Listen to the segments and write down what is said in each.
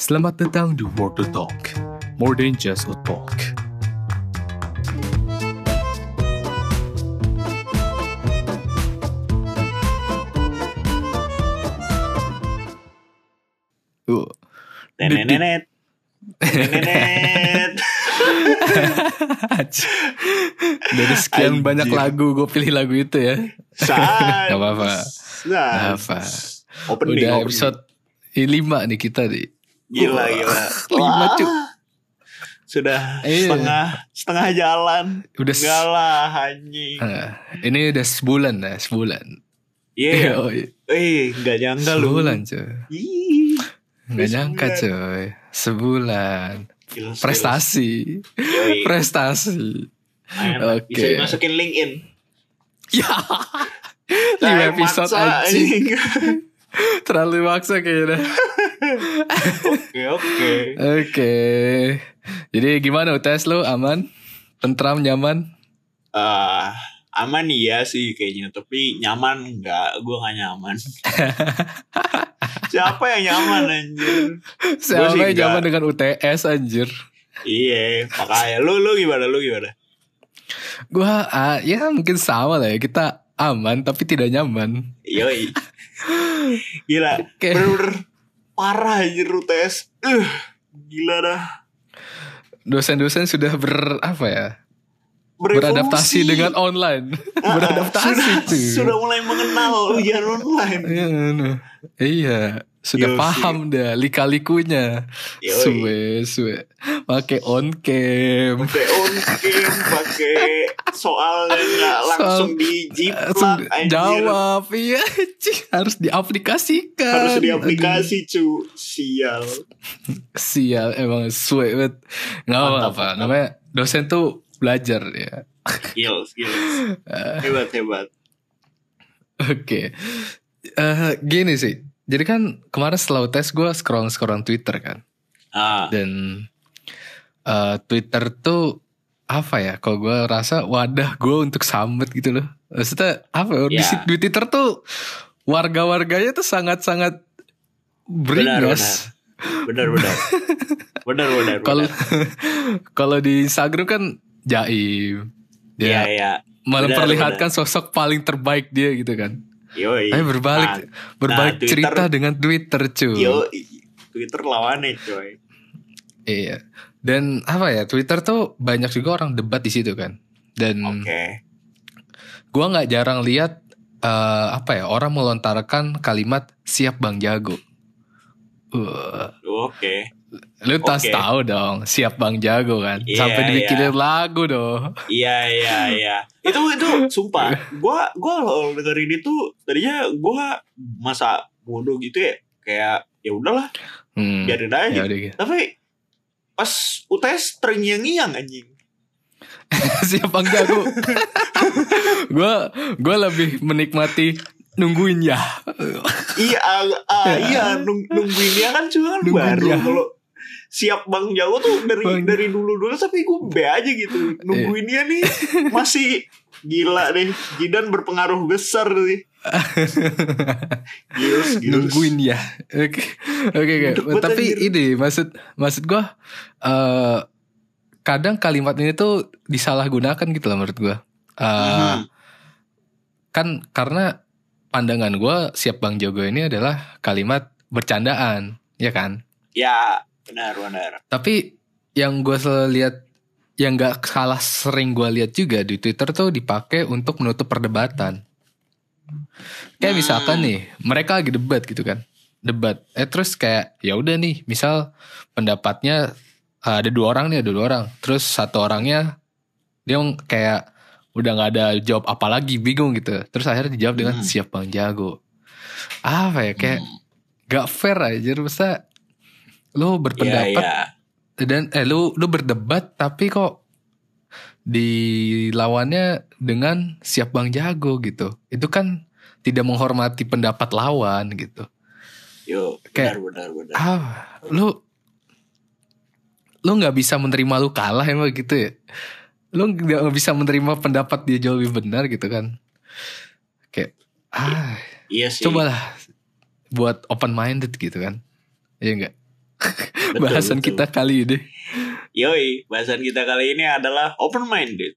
Selamat datang di World to Talk. More than just a talk. Uh, Nenenet. Nenenet. Dari sekian Anjir. banyak lagu gue pilih lagu itu ya. Gak apa-apa. Gak apa. Opening, Udah opening. episode ini lima nih kita nih. Gila, gila. lima. Cuk. Sudah Iya. setengah setengah jalan. Udah Enggak lah anjing. Ah, ini udah sebulan ya, sebulan. Iya. Yoi. Eh, enggak nyangka lu. Sebulan cuy. Ih. Nggak Sebulan. nyangka cuy. Sebulan. Gila. Prestasi. Yoi. Prestasi. Oke. Bisa dimasukin LinkedIn. Ya. Lima episode anjing. Terlalu maksa kayaknya. Oke, oke. Oke. Jadi gimana UTS lu aman? Tentram nyaman? Ah, aman iya sih kayaknya, tapi nyaman enggak? Gue gak nyaman. Siapa yang nyaman anjir? Siapa yang enggak. nyaman dengan UTS anjir? Iya, makanya lu lu gimana lu gimana? Gua ah, ya mungkin sama lah ya. Kita aman tapi tidak nyaman. Yoi. Gila, Oke. bener-bener parah anjir UTS. Uh, gila dah. Dosen-dosen sudah ber apa ya? Berevolusi. Beradaptasi dengan online. Ah, Beradaptasi sudah, tuh. sudah mulai mengenal ujian online. Iya, no. iya, sudah Yo, paham dah lika-likunya. Suwe, suwe. Pakai on cam. Pakai on cam, pakai soalnya nggak langsung Langsung dijiplak anjir. jawab, iya, harus diaplikasikan. Harus di aplikasi cu Sial Sial, emang suwe banget. Nggak apa-apa, mantap. namanya dosen tuh belajar ya. Skills skills Hebat hebat Oke, Eh, gini sih. Jadi kan kemarin setelah tes gue scroll scroll Twitter kan. Ah dan eh, Twitter tuh apa ya? Kalau gue rasa wadah gue untuk sambut gitu loh. Maksudnya apa? ya, Di, Ya. sit- di Twitter tuh warga-warganya tuh sangat-sangat beringas. Benar benar Benar benar Kalau kalau di Instagram kan jaim, Iya iya benar, memperlihatkan sosok paling terbaik dia gitu kan. Yoi Tapi berbalik Nah, berbalik Twitter- cerita dengan Twitter cuy. Yoi Twitter lawannya coy Iya. Dan apa ya Twitter tuh banyak juga orang debat di situ kan. Dan Oke gua nggak jarang lihat eh, apa ya orang melontarkan kalimat siap bang jago. Uh, Oke lu tas Oke. tahu dong siap bang jago kan. Iya, Sampai dibikinin iya. lagu dong. Iya iya iya Itu itu sumpah Gua gua lo dengerin itu Tadinya gua masa bodoh gitu ya Kayak ya udahlah Hmm. biarin aja Ya udah gitu. Tapi pas UTS terngiang-ngiang anjing. siap bang jago. gua gua lebih menikmati nungguin ya. iya, ah, ah, iya nung, nungguin dia kan cuma baru ya. kalau siap Bang Jago tuh dari Bang- dari dulu dulu tapi gue be aja gitu. Nungguin dia nih masih gila deh. Jidan berpengaruh besar nih. Nungguin ya oke oke tapi anjir. ini maksud maksud gua eh kadang kalimat ini tuh disalahgunakan gitu loh menurut gua Eh, Mhm. kan karena pandangan gua siap bang Jogo ini adalah kalimat bercandaan ya kan Ya, benar benar. tapi yang gue selalu lihat yang gak kalah sering gue lihat juga di Twitter tuh dipakai untuk menutup perdebatan. Kayak Hmm. misalkan nih, mereka lagi debat gitu kan, debat. Eh terus kayak ya udah nih, misal pendapatnya uh, ada dua orang nih, ada dua orang. Terus satu orangnya dia kayak udah nggak ada jawab apa lagi, bingung gitu. Terus akhirnya dijawab dengan Hmm. siap bang jago. Apa ya kayak Hmm. gak fair aja, masa lo Iya, berpendapat iya. dan eh lu lu berdebat tapi kok dilawannya dengan siap bang jago gitu itu kan tidak menghormati pendapat lawan gitu Yo, Kayak- benar benar benar. ah lu lu nggak bisa menerima lu kalah emang gitu ya lu nggak bisa menerima pendapat dia jauh lebih benar gitu kan kayak ah Iya sih. cobalah buat open minded gitu kan iya enggak Betul, Bahasan betul. kita kali ini. Yoi, bahasan kita kali ini adalah open minded.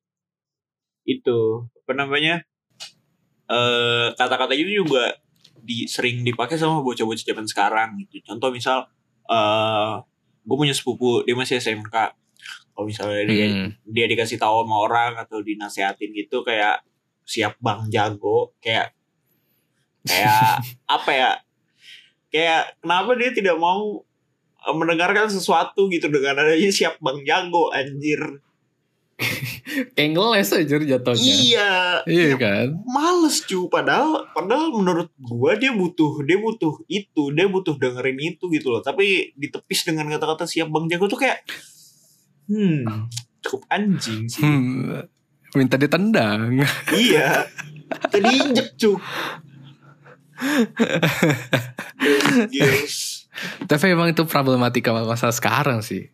Itu apa namanya? Eh kata-kata itu juga di, sering dipakai sama bocah-bocah zaman sekarang gitu. Contoh misal eh gue punya sepupu dia masih SMK. Kalau misalnya dia, Hmm. dia dikasih tahu sama orang atau dinasehatin gitu kayak siap bang jago kayak kayak apa ya? Kayak kenapa dia tidak mau mendengarkan sesuatu gitu dengan adanya siap bang jago anjir Kayak ngeles aja jatuhnya. iya Iya kan? males cu padahal padahal menurut gua dia butuh dia butuh itu dia butuh dengerin itu gitu loh tapi ditepis dengan kata-kata siap bang jago tuh kayak hmm cukup anjing sih Hmm. Minta ditendang. iya tadi injek cu yes. Tapi emang itu problematika masa sekarang sih.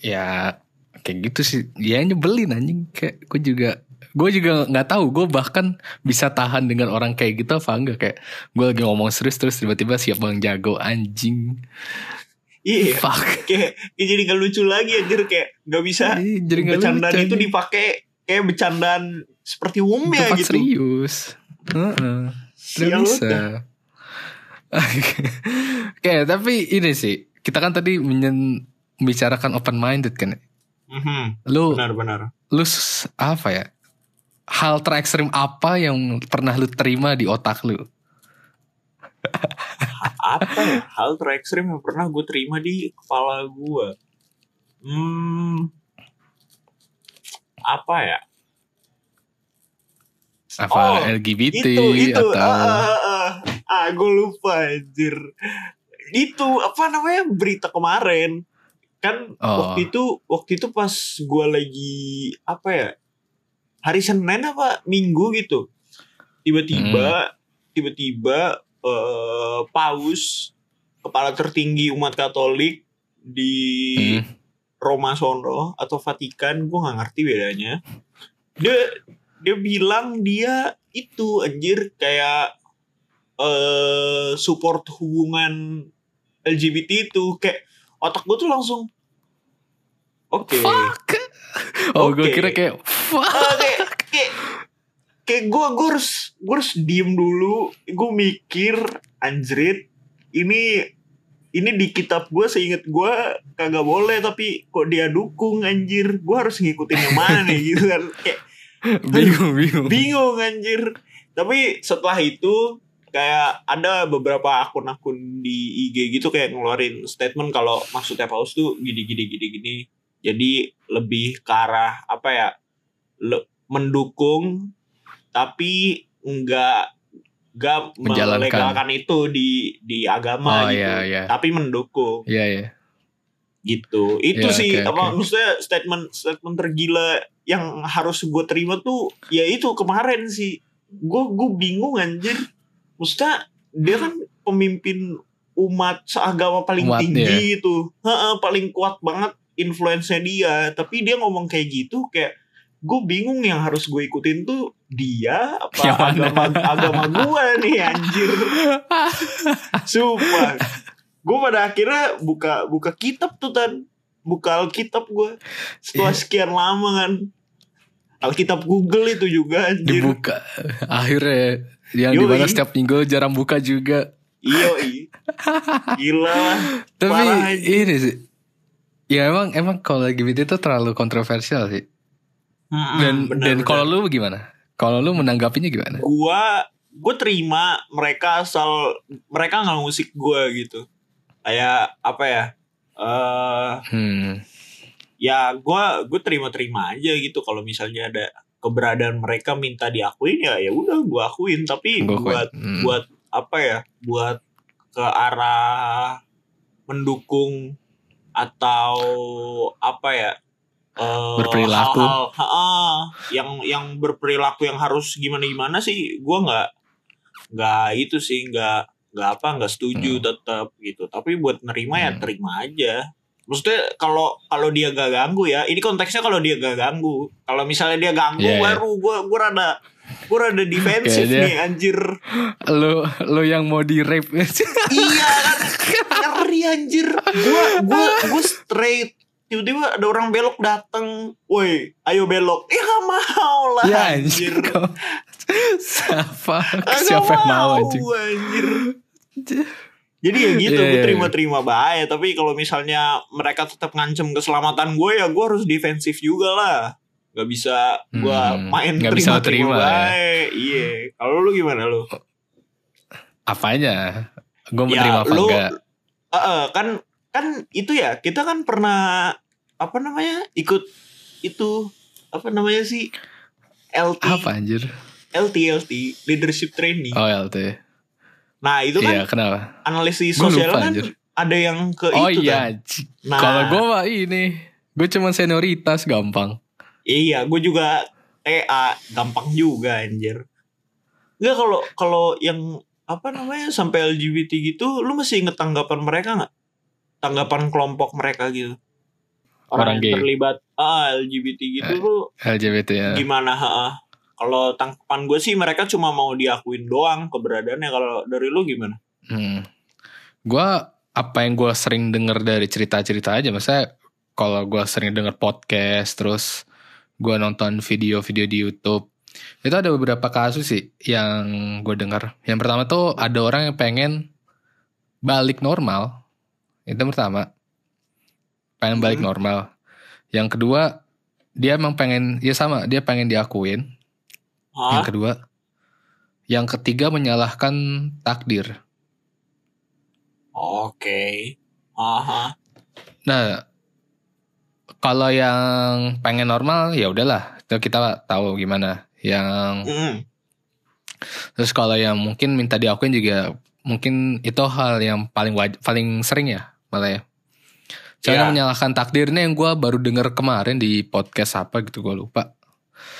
Ya kayak gitu sih. Ya nyebelin anjing. Kayak gue juga gue juga nggak tahu gue bahkan bisa tahan dengan orang kayak gitu apa enggak kayak gue lagi ngomong serius terus tiba-tiba siap bang jago anjing iya fuck kayak, kayak jadi gak lucu lagi anjir kayak nggak bisa Ih, jadi nggak bercandaan lucu, itu dipakai kayak bercandaan seperti umumnya Tempat gitu serius Heeh. Tidak Sial bisa. Oke, tapi ini sih kita kan tadi menyen- membicarakan open minded kan. Mhm, Lu benar-benar lu apa ya? Hal terekstrim apa yang pernah lu terima di otak lu? apa ya? Hal terekstrim yang pernah gue terima di kepala gue hmm. Apa ya? Apa Oh, LGBT itu itu. atau ah, ah, ah, ah gue lupa anjir itu apa namanya berita kemarin kan Oh. waktu itu waktu itu pas gue lagi apa ya hari Senin apa Minggu gitu tiba-tiba Hmm. tiba-tiba eh, paus kepala tertinggi umat Katolik di Hmm. Roma sono atau Vatikan gue nggak ngerti bedanya dia dia bilang dia itu anjir kayak eh support hubungan LGBT itu kayak otak gue tuh langsung oke fuck? Oh, gue Oke. kira kayak fuck. Ah, kayak kayak kayak gue gue harus gue harus diem dulu gue mikir anjrit ini ini di kitab gue seinget gue kagak boleh tapi kok dia dukung anjir gue harus ngikutin yang mana nih gitu kan kayak bingung, bingung. bingung anjir tapi setelah itu kayak ada beberapa akun-akun di IG gitu kayak ngeluarin statement kalau maksudnya paus tuh gini gini gini gini. Jadi lebih ke arah apa ya le- mendukung tapi enggak enggak melegalkan itu di di agama Oh, gitu. iya, iya. tapi mendukung. Iya, iya. gitu. Itu Ya, sih oke, apa oke. maksudnya statement statement tergila yang harus gue terima tuh ya itu kemarin sih. Gue gue bingung anjir maksudnya dia kan pemimpin umat seagama paling Umat, tinggi itu Heeh, paling kuat banget influence-nya dia tapi dia ngomong kayak gitu kayak gue bingung yang harus gue ikutin tuh dia apa Yang mana? agama agama gue nih anjir Sumpah. Gue pada akhirnya buka buka kitab tuh tan. Buka Alkitab gue. Setelah Iya. sekian lama kan. Alkitab Google itu juga anjir. Dibuka. Akhirnya yang Yoi. di mana setiap minggu jarang buka juga. Iyo i. Gila. Tapi ini sih. Ya emang emang kalau LGBT itu terlalu kontroversial sih. Mm-mm, Dan bener, dan kalau lu gimana? Kalau lu menanggapinya gimana? gua gue terima mereka asal mereka nggak musik gue gitu kayak apa ya eh Hmm. ya gue gue terima terima aja gitu kalau misalnya ada keberadaan mereka minta diakuin ya ya udah gue akuin tapi Gua buat. Hmm. buat apa ya buat ke arah mendukung atau apa ya eh, Berperilaku. hal-hal, ha-ah, yang yang berperilaku yang harus gimana gimana sih gue nggak nggak itu sih nggak nggak apa nggak setuju Hmm. tetap gitu tapi buat nerima ya Hmm. terima aja maksudnya kalau kalau dia gak ganggu ya ini konteksnya kalau dia gak ganggu. Kalau misalnya dia ganggu Iya, iya. baru gue gue rada gue rada defensif Kayaknya- nih anjir. Lu lu yang mau di rape. iya kan? Ngeri anjir. Gue gue gue straight. Tiba-tiba ada orang belok datang woi ayo belok. Ya gak mau lah ya anjir. anjir. Siapa siapa yang mau anjing? anjir jadi ya gitu Iya, gue iya, terima-terima baik tapi kalau misalnya mereka tetap ngancem keselamatan gue ya gue harus defensif juga lah Gak bisa gue Hmm, main terima-terima terima ya. baik iya kalau lu gimana lu Apanya? Gue Ya, menerima apa lu- enggak? Eh, eh, kan kan itu ya kita kan pernah apa namanya ikut itu apa namanya sih LT Apa anjir? LT LT leadership training. Oh LT. Nah itu kan Iya kenapa? analisis sosial lupa, kan anjir. ada yang ke Oh itu iya. kan. Nah Kalau gue mah ini, gue cuma senioritas gampang. iya gue juga TA gampang juga anjir. Enggak kalau kalau yang apa namanya sampai LGBT gitu lu masih inget tanggapan mereka nggak? Tanggapan kelompok mereka gitu. Orang yang gay. terlibat ah, LGBT gitu Eh. lu LGBT ya. gimana ha kalau tangkapan gue sih mereka cuma mau diakuin doang keberadaannya kalau dari lu gimana Hmm. Gue apa yang gue sering denger dari cerita-cerita aja, maksudnya kalau gue sering denger podcast, terus gue nonton video-video di YouTube, itu ada beberapa kasus sih yang gue dengar. Yang pertama tuh ada orang yang pengen balik normal, itu pertama, pengen balik Hmm. normal. Yang kedua dia emang pengen, ya sama, dia pengen diakuin. Hah? Yang kedua, yang ketiga menyalahkan takdir. oke aha Nah, kalau yang pengen normal ya udahlah, itu kita tahu gimana. Yang Mm. terus kalau yang mungkin minta diakuin juga mungkin itu hal yang paling waj- paling sering ya malah ya. Jangan Iya. menyalahkan takdirnya yang gue baru denger kemarin di podcast apa gitu gue lupa.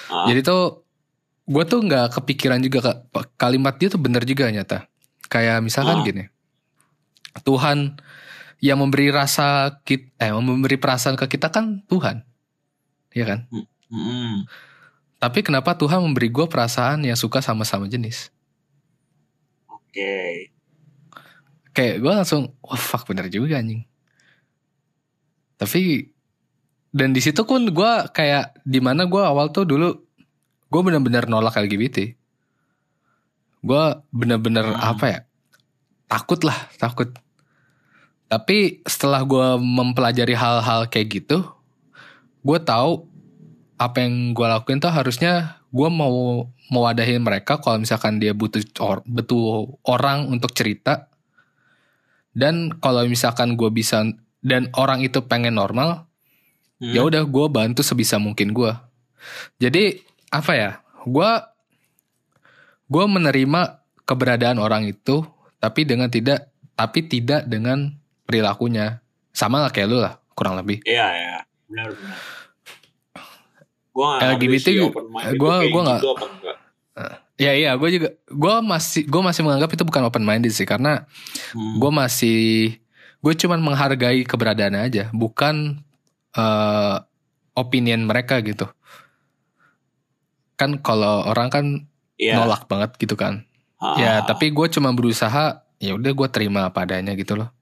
Ah. Jadi tuh gue tuh nggak kepikiran juga Kak. kalimat dia tuh bener juga nyata. Kayak misalkan Ah. gini, Tuhan yang memberi rasa kita, eh memberi perasaan ke kita kan Tuhan, ya kan? Mm. Tapi kenapa Tuhan memberi gue perasaan yang suka sama-sama jenis? oke Kayak gue langsung, wah fuck bener juga anjing. Tapi dan di situ pun gue kayak di mana gue awal tuh dulu gue bener-bener nolak LGBT. Gue bener-bener Hmm. apa ya takut lah takut. Tapi setelah gue mempelajari hal-hal kayak gitu, gue tahu apa yang gue lakuin tuh harusnya gue mau mewadahin mereka kalau misalkan dia butuh or, butuh orang untuk cerita dan kalau misalkan gue bisa dan orang itu pengen normal Hmm. ya udah gue bantu sebisa mungkin gue jadi apa ya gue gue menerima keberadaan orang itu tapi dengan tidak tapi tidak dengan perilakunya. Sama lah kayak lu lah kurang lebih. Iya ya benar benar. Gua LGBT kayak gua nggak- ya iya gue juga gue masih gue masih menganggap itu bukan open minded sih karena Hmm. gue masih gue cuman menghargai keberadaannya aja bukan eh opinion mereka gitu kan kalau orang kan Iya. nolak banget gitu kan Ah. ya tapi gue cuma berusaha ya udah gue terima apa adanya gitu loh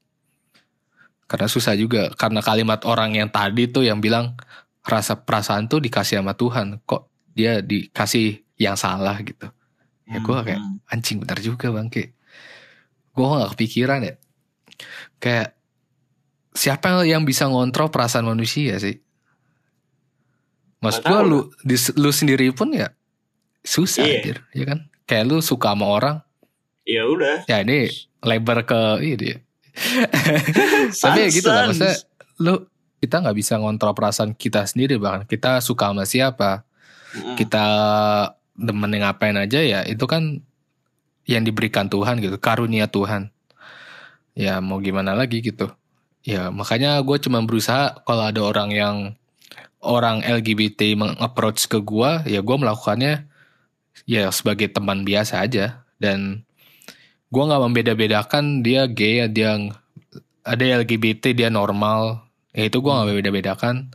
karena susah juga karena kalimat orang yang tadi tuh yang bilang rasa perasaan tuh dikasih sama Tuhan kok dia dikasih yang salah gitu ya gue kayak Hmm. anjing benar juga bangke gue gak kepikiran ya kayak siapa yang bisa ngontrol perasaan manusia sih maksud gue lu di- lu sendiri pun ya susah Iya. anjir ya kan? Kayak lu suka sama orang. Ya udah. Ya ini lebar ke ini. Tapi ya gitu lah maksudnya lu kita nggak bisa ngontrol perasaan kita sendiri bahkan kita suka sama siapa. Mm. kita demen ngapain aja ya itu kan yang diberikan Tuhan gitu karunia Tuhan. Ya mau gimana lagi gitu. Ya makanya gue cuma berusaha kalau ada orang yang orang LGBT meng-approach ke gue ya gue melakukannya ya sebagai teman biasa aja. Dan gue nggak membeda-bedakan dia gay dia ada LGBT dia normal. Ya itu gue nggak beda-bedakan.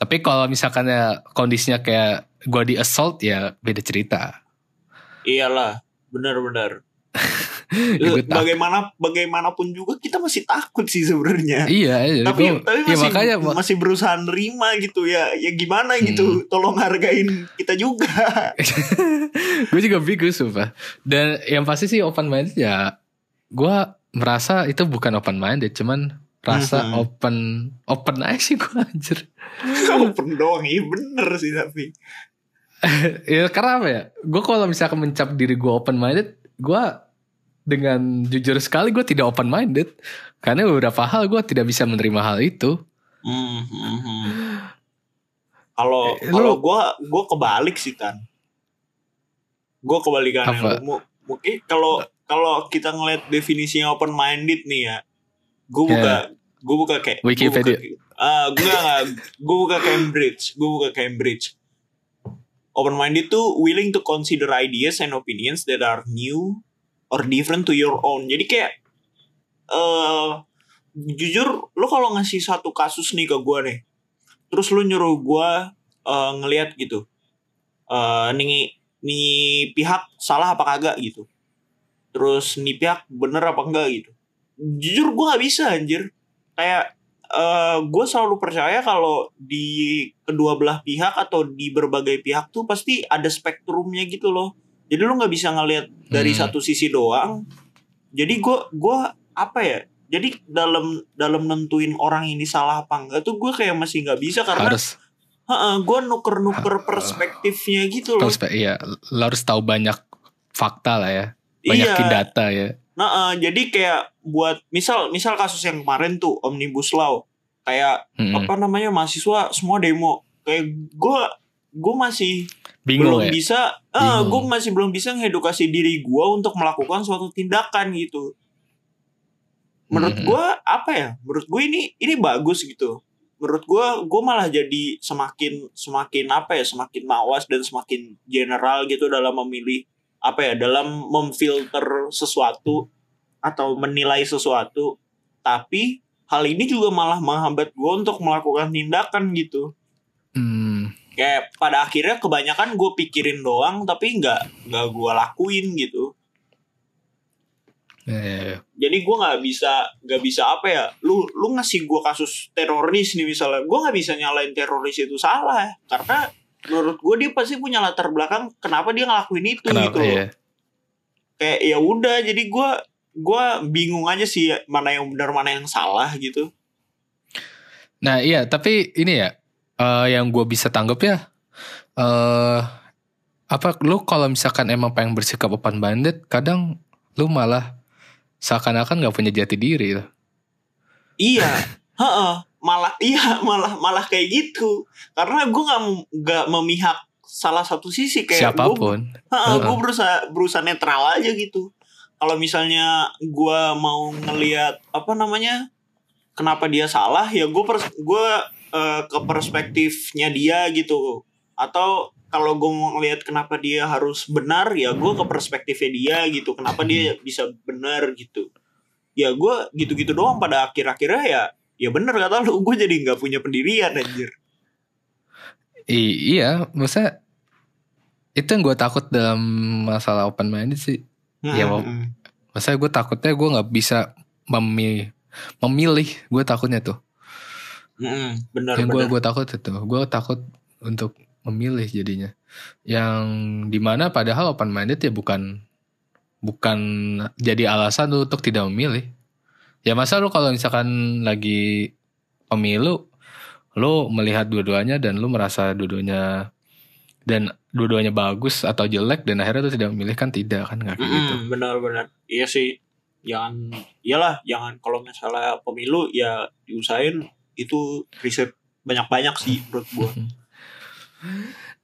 Tapi kalau misalkan ya kondisinya kayak gue di assault ya beda cerita. Iyalah, benar-benar. Ya, gue Bagaimana bagaimanapun juga kita masih takut sih sebenarnya. iya, iya, tapi gua- tapi ya masih makanya mak- masih berusaha nerima gitu ya ya gimana Hmm. gitu tolong hargain kita juga gue juga bingung sumpah. Dan yang pasti sih open minded ya gue merasa itu bukan open minded cuman rasa Mhm. open open aja sih gue anjir. open doang iya bener sih tapi ya karena apa ya? Gue kalau misalkan mencap diri gue open minded, gue dengan jujur sekali gue tidak open minded karena beberapa hal gue tidak bisa menerima hal itu. Hmm, hmm, hmm. kalau Eh, kalau lu- gue gue kebalik sih kan gue kebalikan Apa? mungkin kalau kalau kita ngeliat definisinya open minded nih ya gue Ya. buka gue buka kayak Wikipedia. ah gue nggak gue buka Cambridge gue buka Cambridge open minded tuh willing to consider ideas and opinions that are new or different to your own. Jadi kayak eh jujur lu kalau ngasih satu kasus nih ke gue nih terus lu nyuruh gue eh, ngelihat gitu eh nih nih pihak salah apa kagak gitu. Terus nih pihak bener apa enggak gitu. Jujur gue nggak bisa anjir. Kayak eh gue selalu percaya kalau di kedua belah pihak atau di berbagai pihak tuh pasti ada spektrumnya gitu loh jadi lu nggak bisa ngelihat dari Hmm. satu sisi doang. Jadi gue gua apa ya? Jadi dalam dalam nentuin orang ini salah apa enggak tuh gue kayak masih nggak bisa karena Harus. Gue nuker-nuker perspektifnya gitu loh. Terus iya, lo harus tahu banyak fakta lah ya, banyakin iya. data ya. nah eh, jadi kayak buat misal misal kasus yang kemarin tuh omnibus law. Kayak Mm-mm. apa namanya mahasiswa semua demo. Kayak gue gue masih Bingung belum ya. bisa eh Bingung. gue masih belum bisa ngedukasi diri gue untuk melakukan suatu tindakan gitu. Menurut Mhm. gue apa ya? Menurut gue ini ini bagus gitu. Menurut gue gue malah jadi semakin semakin apa ya? Semakin mawas dan semakin general gitu dalam memilih apa ya? Dalam memfilter sesuatu atau menilai sesuatu. Tapi hal ini juga malah menghambat gue untuk melakukan tindakan gitu. Hmm, kayak pada akhirnya kebanyakan gue pikirin doang tapi nggak nggak gue lakuin gitu ya. jadi gue nggak bisa nggak bisa apa ya lu lu ngasih gue kasus teroris nih misalnya gue nggak bisa nyalain teroris itu salah karena menurut gue dia pasti punya latar belakang kenapa dia ngelakuin itu Kenapa gitu loh. ya? kayak ya udah jadi gue gue bingung aja sih mana yang benar mana yang salah gitu Nah iya tapi ini ya eh, yang gue bisa tanggap ya eh apa lu kalau misalkan emang pengen bersikap open minded kadang lu malah seakan-akan nggak punya jati diri loh. iya heeh malah iya malah malah kayak gitu karena gue nggak nggak memihak salah satu sisi kayak siapa pun. Gue berusaha berusaha netral aja gitu. Kalau misalnya gue mau ngelihat apa namanya, kenapa dia salah, ya gue gue eh, ke perspektifnya dia gitu. Atau kalau gue mau ngelihat kenapa dia harus benar, ya gue ke perspektifnya dia gitu. Kenapa dia bisa benar gitu. Ya gue gitu-gitu doang pada akhir-akhirnya ya ya bener kata lu gue jadi nggak punya pendirian anjir I- iya, maksudnya itu yang gue takut dalam masalah open minded sih. Ya, mau- Mm-mm. Maksudnya gue takutnya gue nggak bisa memilih, memilih. Gue takutnya tuh. Mm-mm, bener yang gue gue takut itu. Gue takut untuk memilih jadinya. Yang di mana padahal open minded ya bukan bukan jadi alasan lu untuk tidak memilih. Ya masa lu kalau misalkan lagi pemilu lu melihat dua-duanya dan lu merasa dua-duanya dan dua-duanya bagus atau jelek dan akhirnya lu tidak memilih kan tidak kan? Nggak kayak gitu. Mm-mm, benar-benar iya sih. Jangan iyalah jangan kalau misalnya pemilu ya diusahain itu riset banyak-banyak sih menurut gua.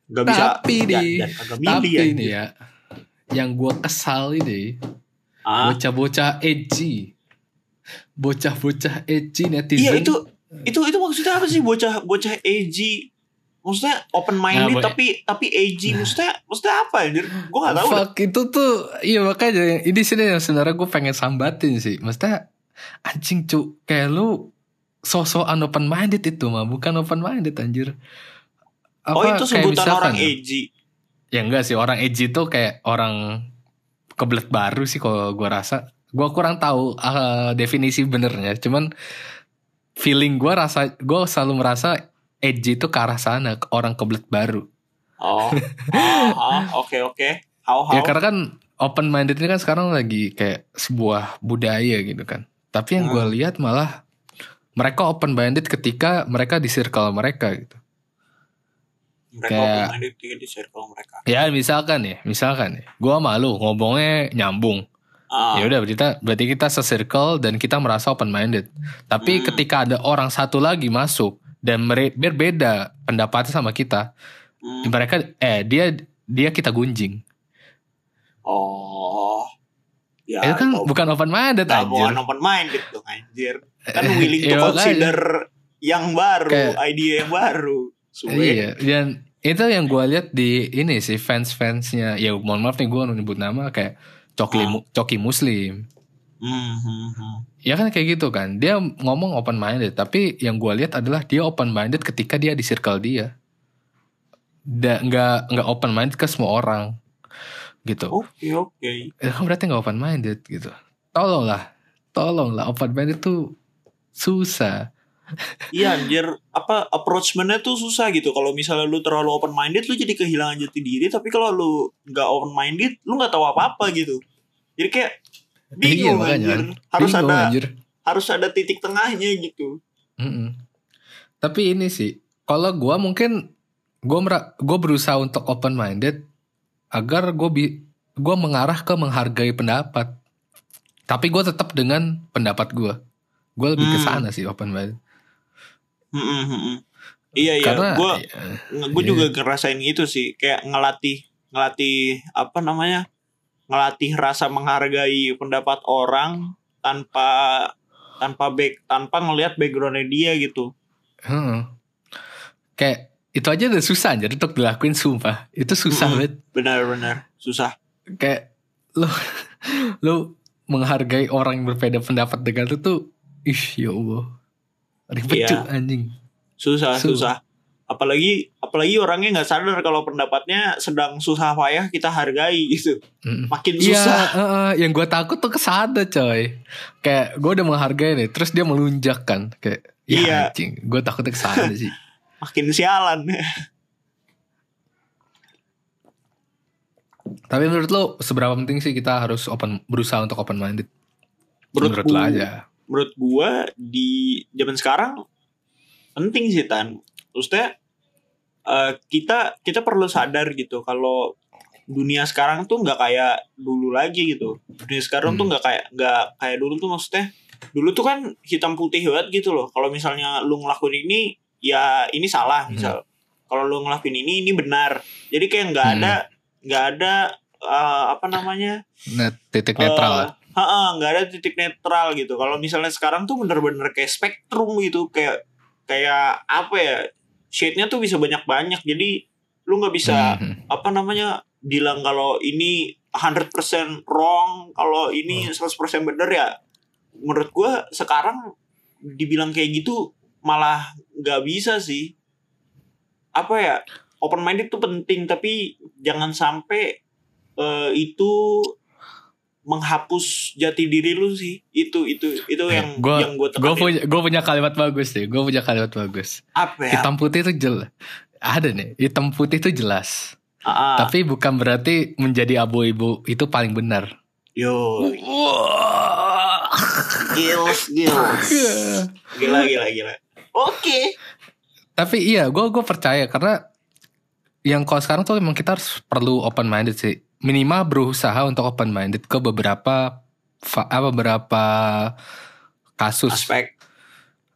Nggak bisa Tapi dan, nih, dan tapi anjir. ini ya yang gue kesal ini ah, bocah-bocah edgy. Bocah-bocah edgy netizen. Iya itu itu itu maksudnya apa sih bocah bocah edgy? Maksudnya open minded Nah, boy. tapi tapi edgy maksudnya maksudnya apa anjir? Gua nggak tahu fuck itu tuh iya makanya ini sini yang sebenarnya gue pengen sambatin sih. Maksudnya anjing cu kayak lu sosokan open minded itu mah bukan open minded anjir. Oh itu kayak sebutan misalkan orang ya, edgy. Ya enggak sih orang edgy tuh kayak orang kebelet baru sih kalau gue rasa. Gue kurang tahu uh, definisi benernya. Cuman feeling gue rasa gue selalu merasa edgy itu ke arah sana ke orang kebelet baru. Oh, ah, ah, oke oke. How how? ya karena kan open minded ini kan sekarang lagi kayak sebuah budaya gitu kan. Tapi yang gue Hmm. lihat malah mereka open minded ketika mereka di circle mereka gitu mereka kayak- open minded di, di circle mereka. ya misalkan ya misalkan ya gue malu ngomongnya nyambung Ah, ya udah berarti berarti kita se-circle dan kita merasa open minded. Tapi Hmm. ketika ada orang satu lagi masuk dan berbeda pendapatnya sama kita, hmm. mereka eh dia dia kita gunjing. Oh. Ya, itu kan bukan open minded anjir. bukan open minded tuh anjir. Kan willing to Iya, consider yang baru, Kayak- idea yang baru. Suwe. Iya, dan itu yang gue lihat di ini sih fans-fansnya. Ya mohon maaf nih gue nyebut nama kayak Coki, Ah. Coki Muslim. Hmm, hmm, hmm. Ya kan kayak gitu kan. Dia ngomong open minded, tapi yang gue lihat adalah dia open minded ketika dia di circle dia. Da, nggak nggak open minded ke semua orang gitu. Oke, oke. Itu kan berarti nggak open minded gitu. Tolonglah, tolonglah open minded tuh susah. Iya anjir, apa approachmentnya tuh susah gitu. Kalau misalnya lu terlalu open minded, lu jadi kehilangan jati diri. Tapi kalau lu nggak open minded, lu nggak tahu apa apa gitu. Jadi kayak bingung Iya, anjir. Harus Bingung, ada anjir. harus ada titik tengahnya gitu. Mm-mm. Tapi ini sih, kalau gue mungkin gue gue berusaha untuk open minded agar gue bi gue mengarah ke menghargai pendapat. Tapi gue tetap dengan pendapat gue. Gue lebih ke Hmm. sana sih open minded. Hmm, hmm, hmm, hmm. Iya iya, gue ya, gue Iya. juga ngerasain itu sih, kayak ngelatih ngelatih apa namanya ngelatih rasa menghargai pendapat orang tanpa tanpa back tanpa ngelihat backgroundnya dia gitu. heeh. kayak itu aja udah susah aja untuk dilakuin sumpah. Itu susah Mm-mm. banget. Benar-benar susah. Kayak lu lu menghargai orang yang berbeda pendapat dengan lu tuh ih ya Allah. Ribet Iya. anjing. susah Su- susah apalagi apalagi orangnya nggak sadar kalau pendapatnya sedang susah payah kita hargai gitu Mm. makin Iya, susah heeh. yang gue takut tuh ke sana coy. Kayak gue udah menghargai nih, terus dia melunjak kan, kayak ya Iya. anjing. Gue takutnya ke sana sih. makin sialan Tapi menurut lo seberapa penting sih kita harus open berusaha untuk open minded? menurut, Menurut lo aja. Menurut gua di zaman sekarang penting sih tan maksudnya eh, kita kita perlu sadar gitu kalau dunia sekarang tuh nggak kayak dulu lagi gitu dunia sekarang Hmm. tuh nggak kayak nggak kayak dulu tuh maksudnya dulu tuh kan hitam putih banget gitu loh kalau misalnya lu ngelakuin ini ya ini salah Hmm. misal kalau lu ngelakuin ini ini benar jadi kayak nggak Hmm. ada nggak ada eh, apa namanya Nah, titik netral. Ha-ha, nggak ada titik netral gitu. Kalau misalnya sekarang tuh bener-bener kayak spektrum gitu, kayak kayak apa ya? Shade-nya tuh bisa banyak-banyak. Jadi lu nggak bisa Mhm. apa namanya bilang kalau ini 100% wrong, kalau ini 100% bener ya. Menurut gua sekarang dibilang kayak gitu malah nggak bisa sih. Apa ya? Open minded tuh penting tapi jangan sampai eh, itu menghapus jati diri lu sih itu itu itu yang gua- yang gue Gue punya, gue punya kalimat bagus deh. Gue punya kalimat bagus. apa ya Hitam putih itu jelas. Ada nih, hitam putih itu jelas. Ah, ah. Tapi bukan berarti menjadi abu-ibu itu paling benar. yo gils gils gila gila gila oke Tapi iya, gue gue percaya karena yang kalau sekarang tuh memang kita harus perlu open minded sih. Minimal berusaha untuk open minded ke beberapa apa beberapa kasus aspek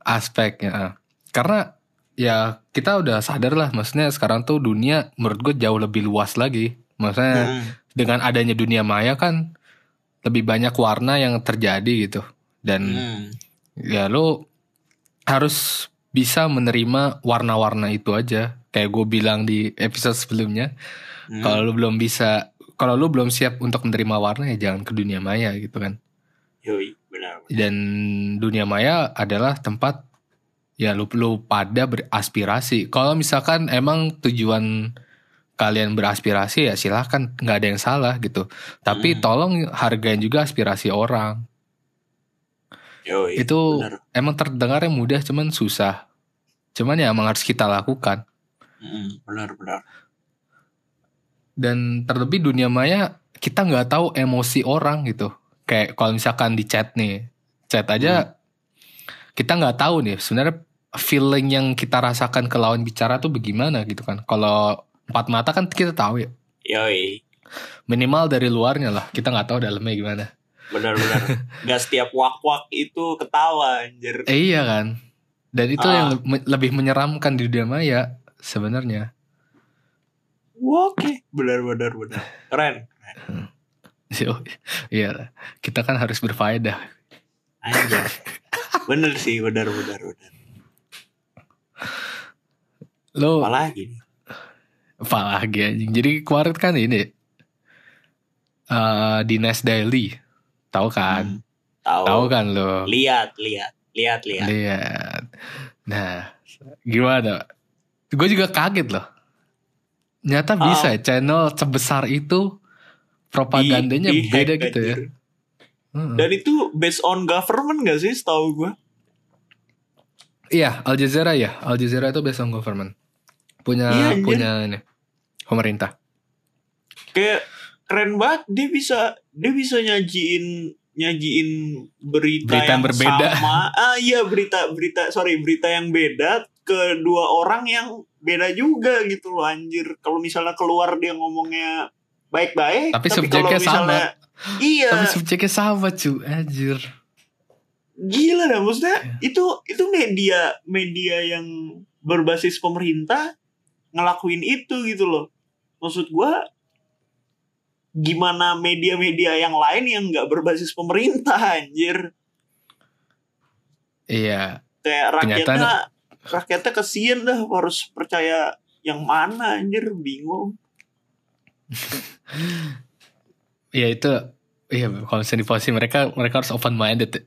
aspeknya. Karena ya kita udah sadar lah, maksudnya sekarang tuh dunia menurut gue jauh lebih luas lagi. Maksudnya Hmm. dengan adanya dunia maya kan lebih banyak warna yang terjadi gitu. Dan Hmm. ya lo harus bisa menerima warna-warna itu aja. Kayak gue bilang di episode sebelumnya, Hmm. kalau lu belum bisa, kalau lu belum siap untuk menerima warna ya jangan ke dunia maya gitu kan. Yoi, benar Dan dunia maya adalah tempat ya lu lu pada beraspirasi. Kalau misalkan emang tujuan kalian beraspirasi ya silahkan nggak ada yang salah gitu tapi Hmm. tolong hargain juga aspirasi orang Yoi, itu bener. emang terdengarnya mudah cuman susah cuman ya emang harus kita lakukan Mm, benar benar. Dan terlebih dunia maya kita nggak tahu emosi orang gitu. Kayak kalau misalkan di chat nih chat aja kita nggak tahu nih sebenarnya feeling yang kita rasakan ke lawan bicara tuh bagaimana gitu kan. Kalau empat mata kan kita tahu ya. Yoi, minimal dari luarnya lah. Kita nggak tahu dalamnya gimana. Benar benar. Gak setiap wak wak itu ketawa anjir. eh, iya kan. Dan itu Ah. yang lebih menyeramkan di dunia maya sebenarnya Oke, benar benar benar. Keren. iya lah. kita kan harus berfaedah Anjir. Bener sih, benar benar benar. lo Apalagi nih? apa lagi anjing jadi kemarin kan ini eh di Nas Daily tahu kan Hmm, Tahu. tahu kan lo Lihat, lihat, lihat, lihat. lihat nah gimana gue juga kaget loh nyata Oh. bisa ya channel sebesar itu propagandanya Di- di beda gitu ya. Heeh. Dan itu based on government gak sih setahu gue? iya Al Jazeera ya Al Jazeera itu based on government punya Iya, punya ini pemerintah Kayak keren banget dia bisa dia bisa nyajiin nyajiin berita, Berita yang berbeda. sama. Ah iya berita berita sorry berita yang beda ke dua orang yang beda juga gitu loh anjir. Kalau misalnya keluar dia ngomongnya baik-baik, Tapi kalau subjeknya misalnya iya tapi subjeknya sama cu anjir gila dah maksudnya Iya. itu itu media media yang berbasis pemerintah ngelakuin itu gitu loh maksud gua gimana media-media yang lain yang nggak berbasis pemerintah anjir iya kayak rakyatnya Kenyataan- rakyatnya kesian dah harus percaya yang mana anjir bingung Iya itu Iya kalau misalnya di posisi mereka Mereka harus open minded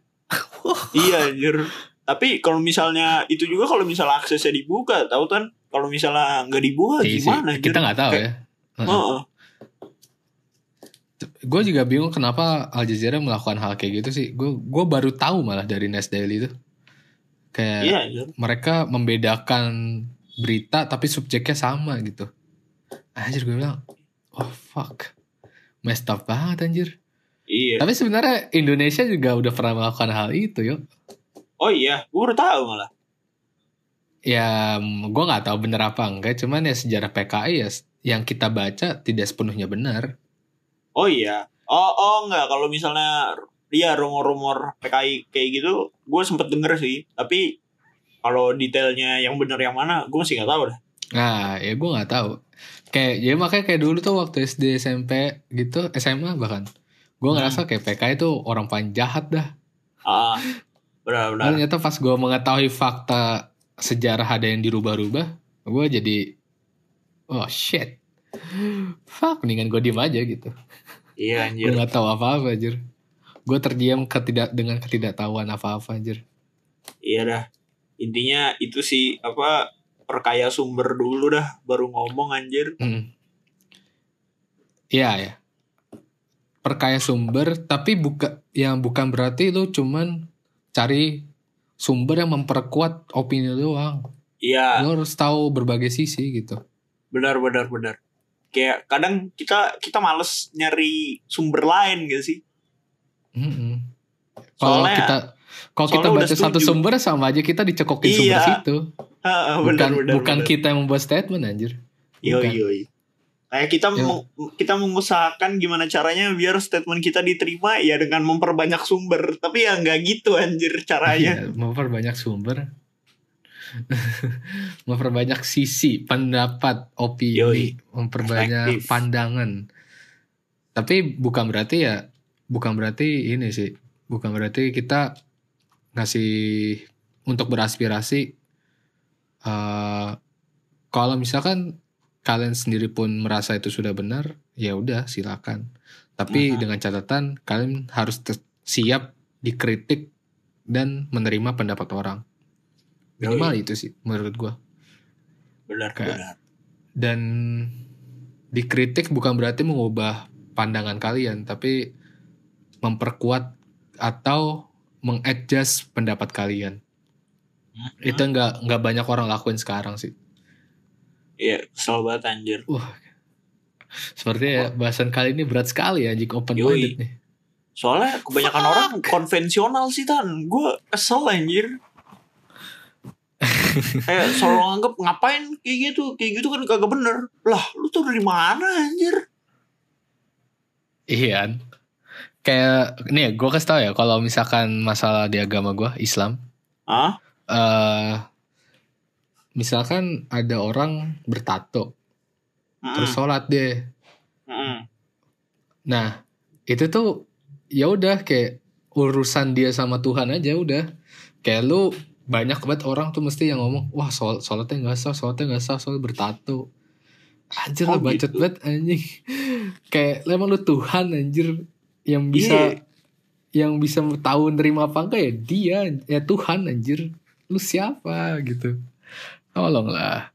iya anjir tapi kalau misalnya itu juga kalau misalnya aksesnya dibuka tahu kan kalau misalnya nggak dibuka Iya gimana anjir? Kita nggak tahu Kayak- ya Heeh. Heeh. Gue juga bingung kenapa Al Jazeera melakukan hal kayak gitu sih. Gue gue baru tahu malah dari Nas Daily itu. Kayak iya anjir mereka membedakan berita Tapi subjeknya sama gitu. Anjir gue bilang Oh fuck. Messed up banget anjir. Iya. Tapi sebenarnya Indonesia juga udah pernah melakukan hal itu yuk. Oh iya gue udah tahu malah. Ya gue nggak tahu bener apa enggak Cuman ya sejarah PKI ya Yang kita baca tidak sepenuhnya benar Oh iya. Oh oh enggak kalau misalnya iya rumor-rumor PKI kayak gitu gue sempet denger sih tapi kalau detailnya yang bener yang mana gue masih nggak tahu dah. Nah, ya gue nggak tahu. Kayak ya makanya kayak dulu tuh waktu SD, SMP gitu, SMA bahkan. Gue Hmm. ngerasa kayak PK itu orang paling jahat dah. Ah benar benar. Ternyata pas gue mengetahui fakta sejarah ada yang dirubah-rubah, gue jadi oh shit. Fuck, mendingan gue diem aja gitu. Iya Gue anjir. nggak tahu apa-apa anjir. Gue terdiam ketidak dengan ketidaktahuan apa-apa anjir. Iya dah. Intinya itu sih apa perkaya sumber dulu dah baru ngomong anjir. Hmm. Iya ya. Perkaya sumber tapi buka yang bukan berarti lu cuman cari sumber yang memperkuat opini doang. Iya Lu harus tahu berbagai sisi gitu. benar benar benar. Kayak kadang kita kita males nyari sumber lain gak sih? Mm-mm. Kalau Soalnya- kita kalau kita baca satu sumber sama aja kita dicekokin Iya. sumber situ. Ah, Bukan benar. bukan benar. kita yang membuat statement anjir. Yoi, Bukan. yoi. Kayak kita Ya. meng- kita mengusahakan gimana caranya biar statement kita diterima ya dengan memperbanyak sumber. Tapi ya nggak gitu anjir caranya. Iya, memperbanyak sumber. memperbanyak sisi pendapat opini Yoi. memperbanyak Perspektif. pandangan tapi bukan berarti ya bukan berarti ini sih bukan berarti kita ngasih untuk beraspirasi eh kalau misalkan kalian sendiri pun merasa itu sudah benar ya udah silakan tapi Aha. dengan catatan kalian harus siap dikritik dan menerima pendapat orang minimal itu sih menurut gua Benar Kayak- benar. dan dikritik bukan berarti mengubah pandangan kalian tapi memperkuat atau mengadjust pendapat kalian Hmm. itu nggak nggak banyak orang lakuin sekarang sih Iya, kesel banget anjir. seperti ya bahasan kali ini berat sekali ya jika open Yoi. minded nih Soalnya kebanyakan orang konvensional sih tan. Gue kesel anjir. Kayak selalu nganggep ngapain kayak gitu, kayak gitu kan kagak bener. Lah, lu tuh dari mana anjir? iya kan? kayak nih gue kasih tau ya kalau misalkan masalah di agama gue Islam Hah? eh misalkan ada orang bertato Mm-mm. terus sholat deh Mm-mm. Nah, itu tuh ya udah kayak urusan dia sama Tuhan aja udah. Kayak lu banyak banget orang tuh mesti yang ngomong, wah sol sholatnya nggak sah, sholatnya nggak sah, soal bertato. Anjir Oh, lah bacot gitu. banget anjing. kayak emang lu Tuhan anjir yang bisa Iya. yang bisa tahu nerima apa enggak ya dia ya Tuhan anjir. Lu siapa gitu. Tolong lah.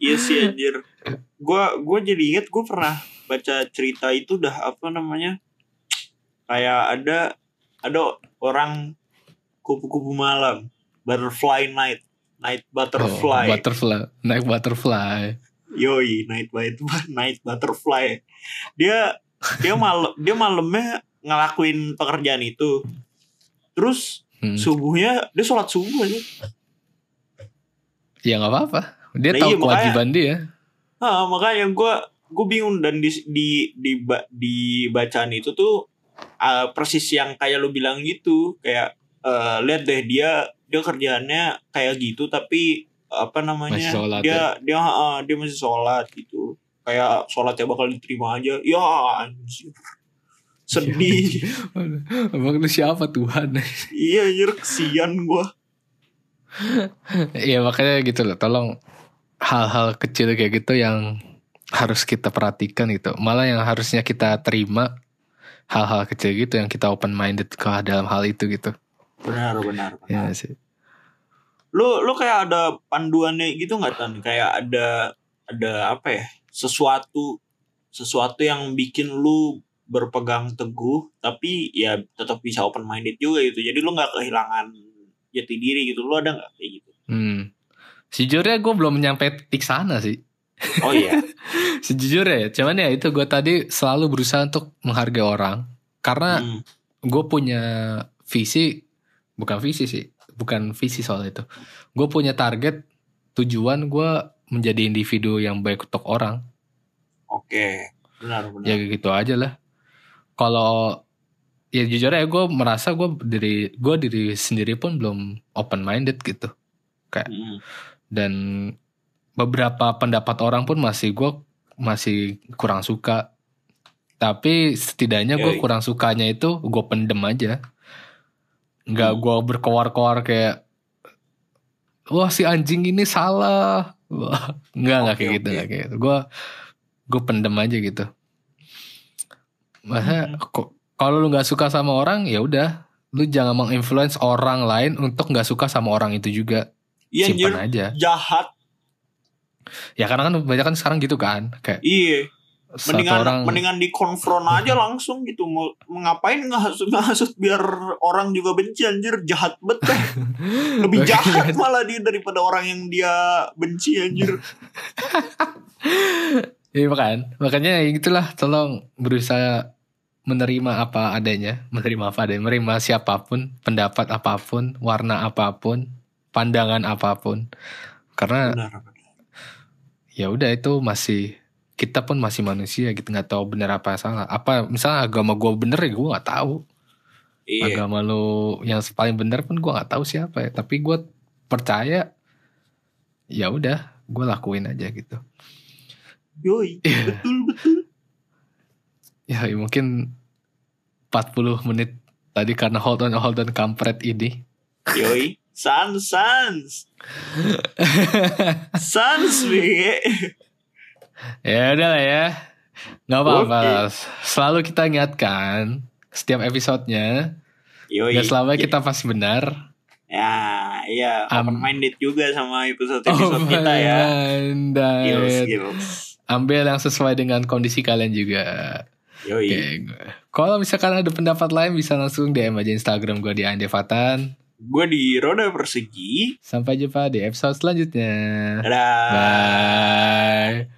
Iya sih anjir. Gua gua jadi inget gue pernah baca cerita itu dah apa namanya? Kayak ada ada orang kupu-kupu malam, butterfly night, night Oh, butterfly. butterfly, naik butterfly. Yoi, night night night butterfly. Dia dia malam dia malamnya ngelakuin pekerjaan itu. Terus Hmm. subuhnya dia sholat subuh aja. Ya nggak apa-apa. Dia Nah, tahu iya, makanya- kewajiban dia. Ah, makanya gue gue bingung dan di di di, di bacaan itu tuh ah, persis yang kayak lu bilang gitu kayak eh, lihat deh dia dia kerjaannya kayak gitu tapi apa namanya Masih sholat dia dia ah, dia masih sholat gitu kayak sholatnya bakal diterima aja ya anjir sedih Abang lu siapa Tuhan? iya anjir kesian gue Iya makanya gitu loh. Tolong hal-hal kecil kayak gitu yang harus kita perhatikan gitu. Malah yang harusnya kita terima hal-hal kecil gitu yang kita open minded ke dalam hal itu gitu. Benar benar, benar. Ya sih. lu lu kayak ada panduannya gitu nggak tan kayak ada ada apa ya sesuatu sesuatu yang bikin lu berpegang teguh tapi ya tetap bisa open minded juga gitu jadi lu nggak kehilangan jati diri gitu lu ada nggak kayak gitu Hmm. Sejujurnya gue belum nyampe titik sana sih. oh iya Sejujurnya ya. Cuman ya itu gue tadi selalu berusaha untuk menghargai orang. Karena Hmm. gue punya visi bukan visi sih bukan visi soal itu. Gue punya target tujuan gue menjadi individu yang baik untuk orang. Oke benar benar. Ya gitu aja lah. Kalau ya jujur ya gue merasa gue diri gue diri sendiri pun belum open minded gitu Hmm. dan beberapa pendapat orang pun masih gue masih kurang suka. Tapi setidaknya gue kurang sukanya itu gue pendem aja nggak Hmm. gue berkoar-koar kayak wah si anjing ini salah. Wah nggak nggak kayak gitu nggak kayak gitu. Gue gue pendem aja gitu. Masa Hmm. kalau lu nggak suka sama orang ya udah. Lu jangan menginfluence orang lain untuk nggak suka sama orang itu juga. Iya simpan aja. Jahat. Ya karena kan banyak kan sekarang gitu kan kayak iya mendingan orang. mendingan dikonfront aja langsung gitu. Mau ngapain ngasut ngasut biar orang juga benci anjir? Jahat bet dah. lebih jahat malah dia daripada orang yang dia benci anjir. Iya kan makanya ya itulah tolong berusaha menerima apa adanya. Menerima apa adanya. Menerima siapa pun pendapat apa pun warna apa pun pandangan apa pun. Karena ya udah itu masih kita pun masih manusia gitu nggak tahu benar apa salah. Apa misalnya agama gue bener ya gue nggak tahu. Iya. Agama lo yang paling benar pun gue nggak tahu siapa ya. Tapi gue percaya ya udah gue lakuin aja gitu. Yoi Iya. betul betul. Ya mungkin 40 menit tadi karena hold on hold on kampret ini. Yoi. Sans sans. Sans ya udah lah ya nggak apa-apa selalu kita ingatkan setiap episodenya yoi Gak selamanya kita pasti benar ya iya Am- open minded juga sama episode episode kita ya. Gils, gils. ambil yang sesuai dengan kondisi kalian juga. Yoi. Gue- kalau misalkan ada pendapat lain bisa langsung DM aja Instagram gue di Andevatan. Gue di roda persegi. Sampai jumpa di episode selanjutnya. Dadah. Bye.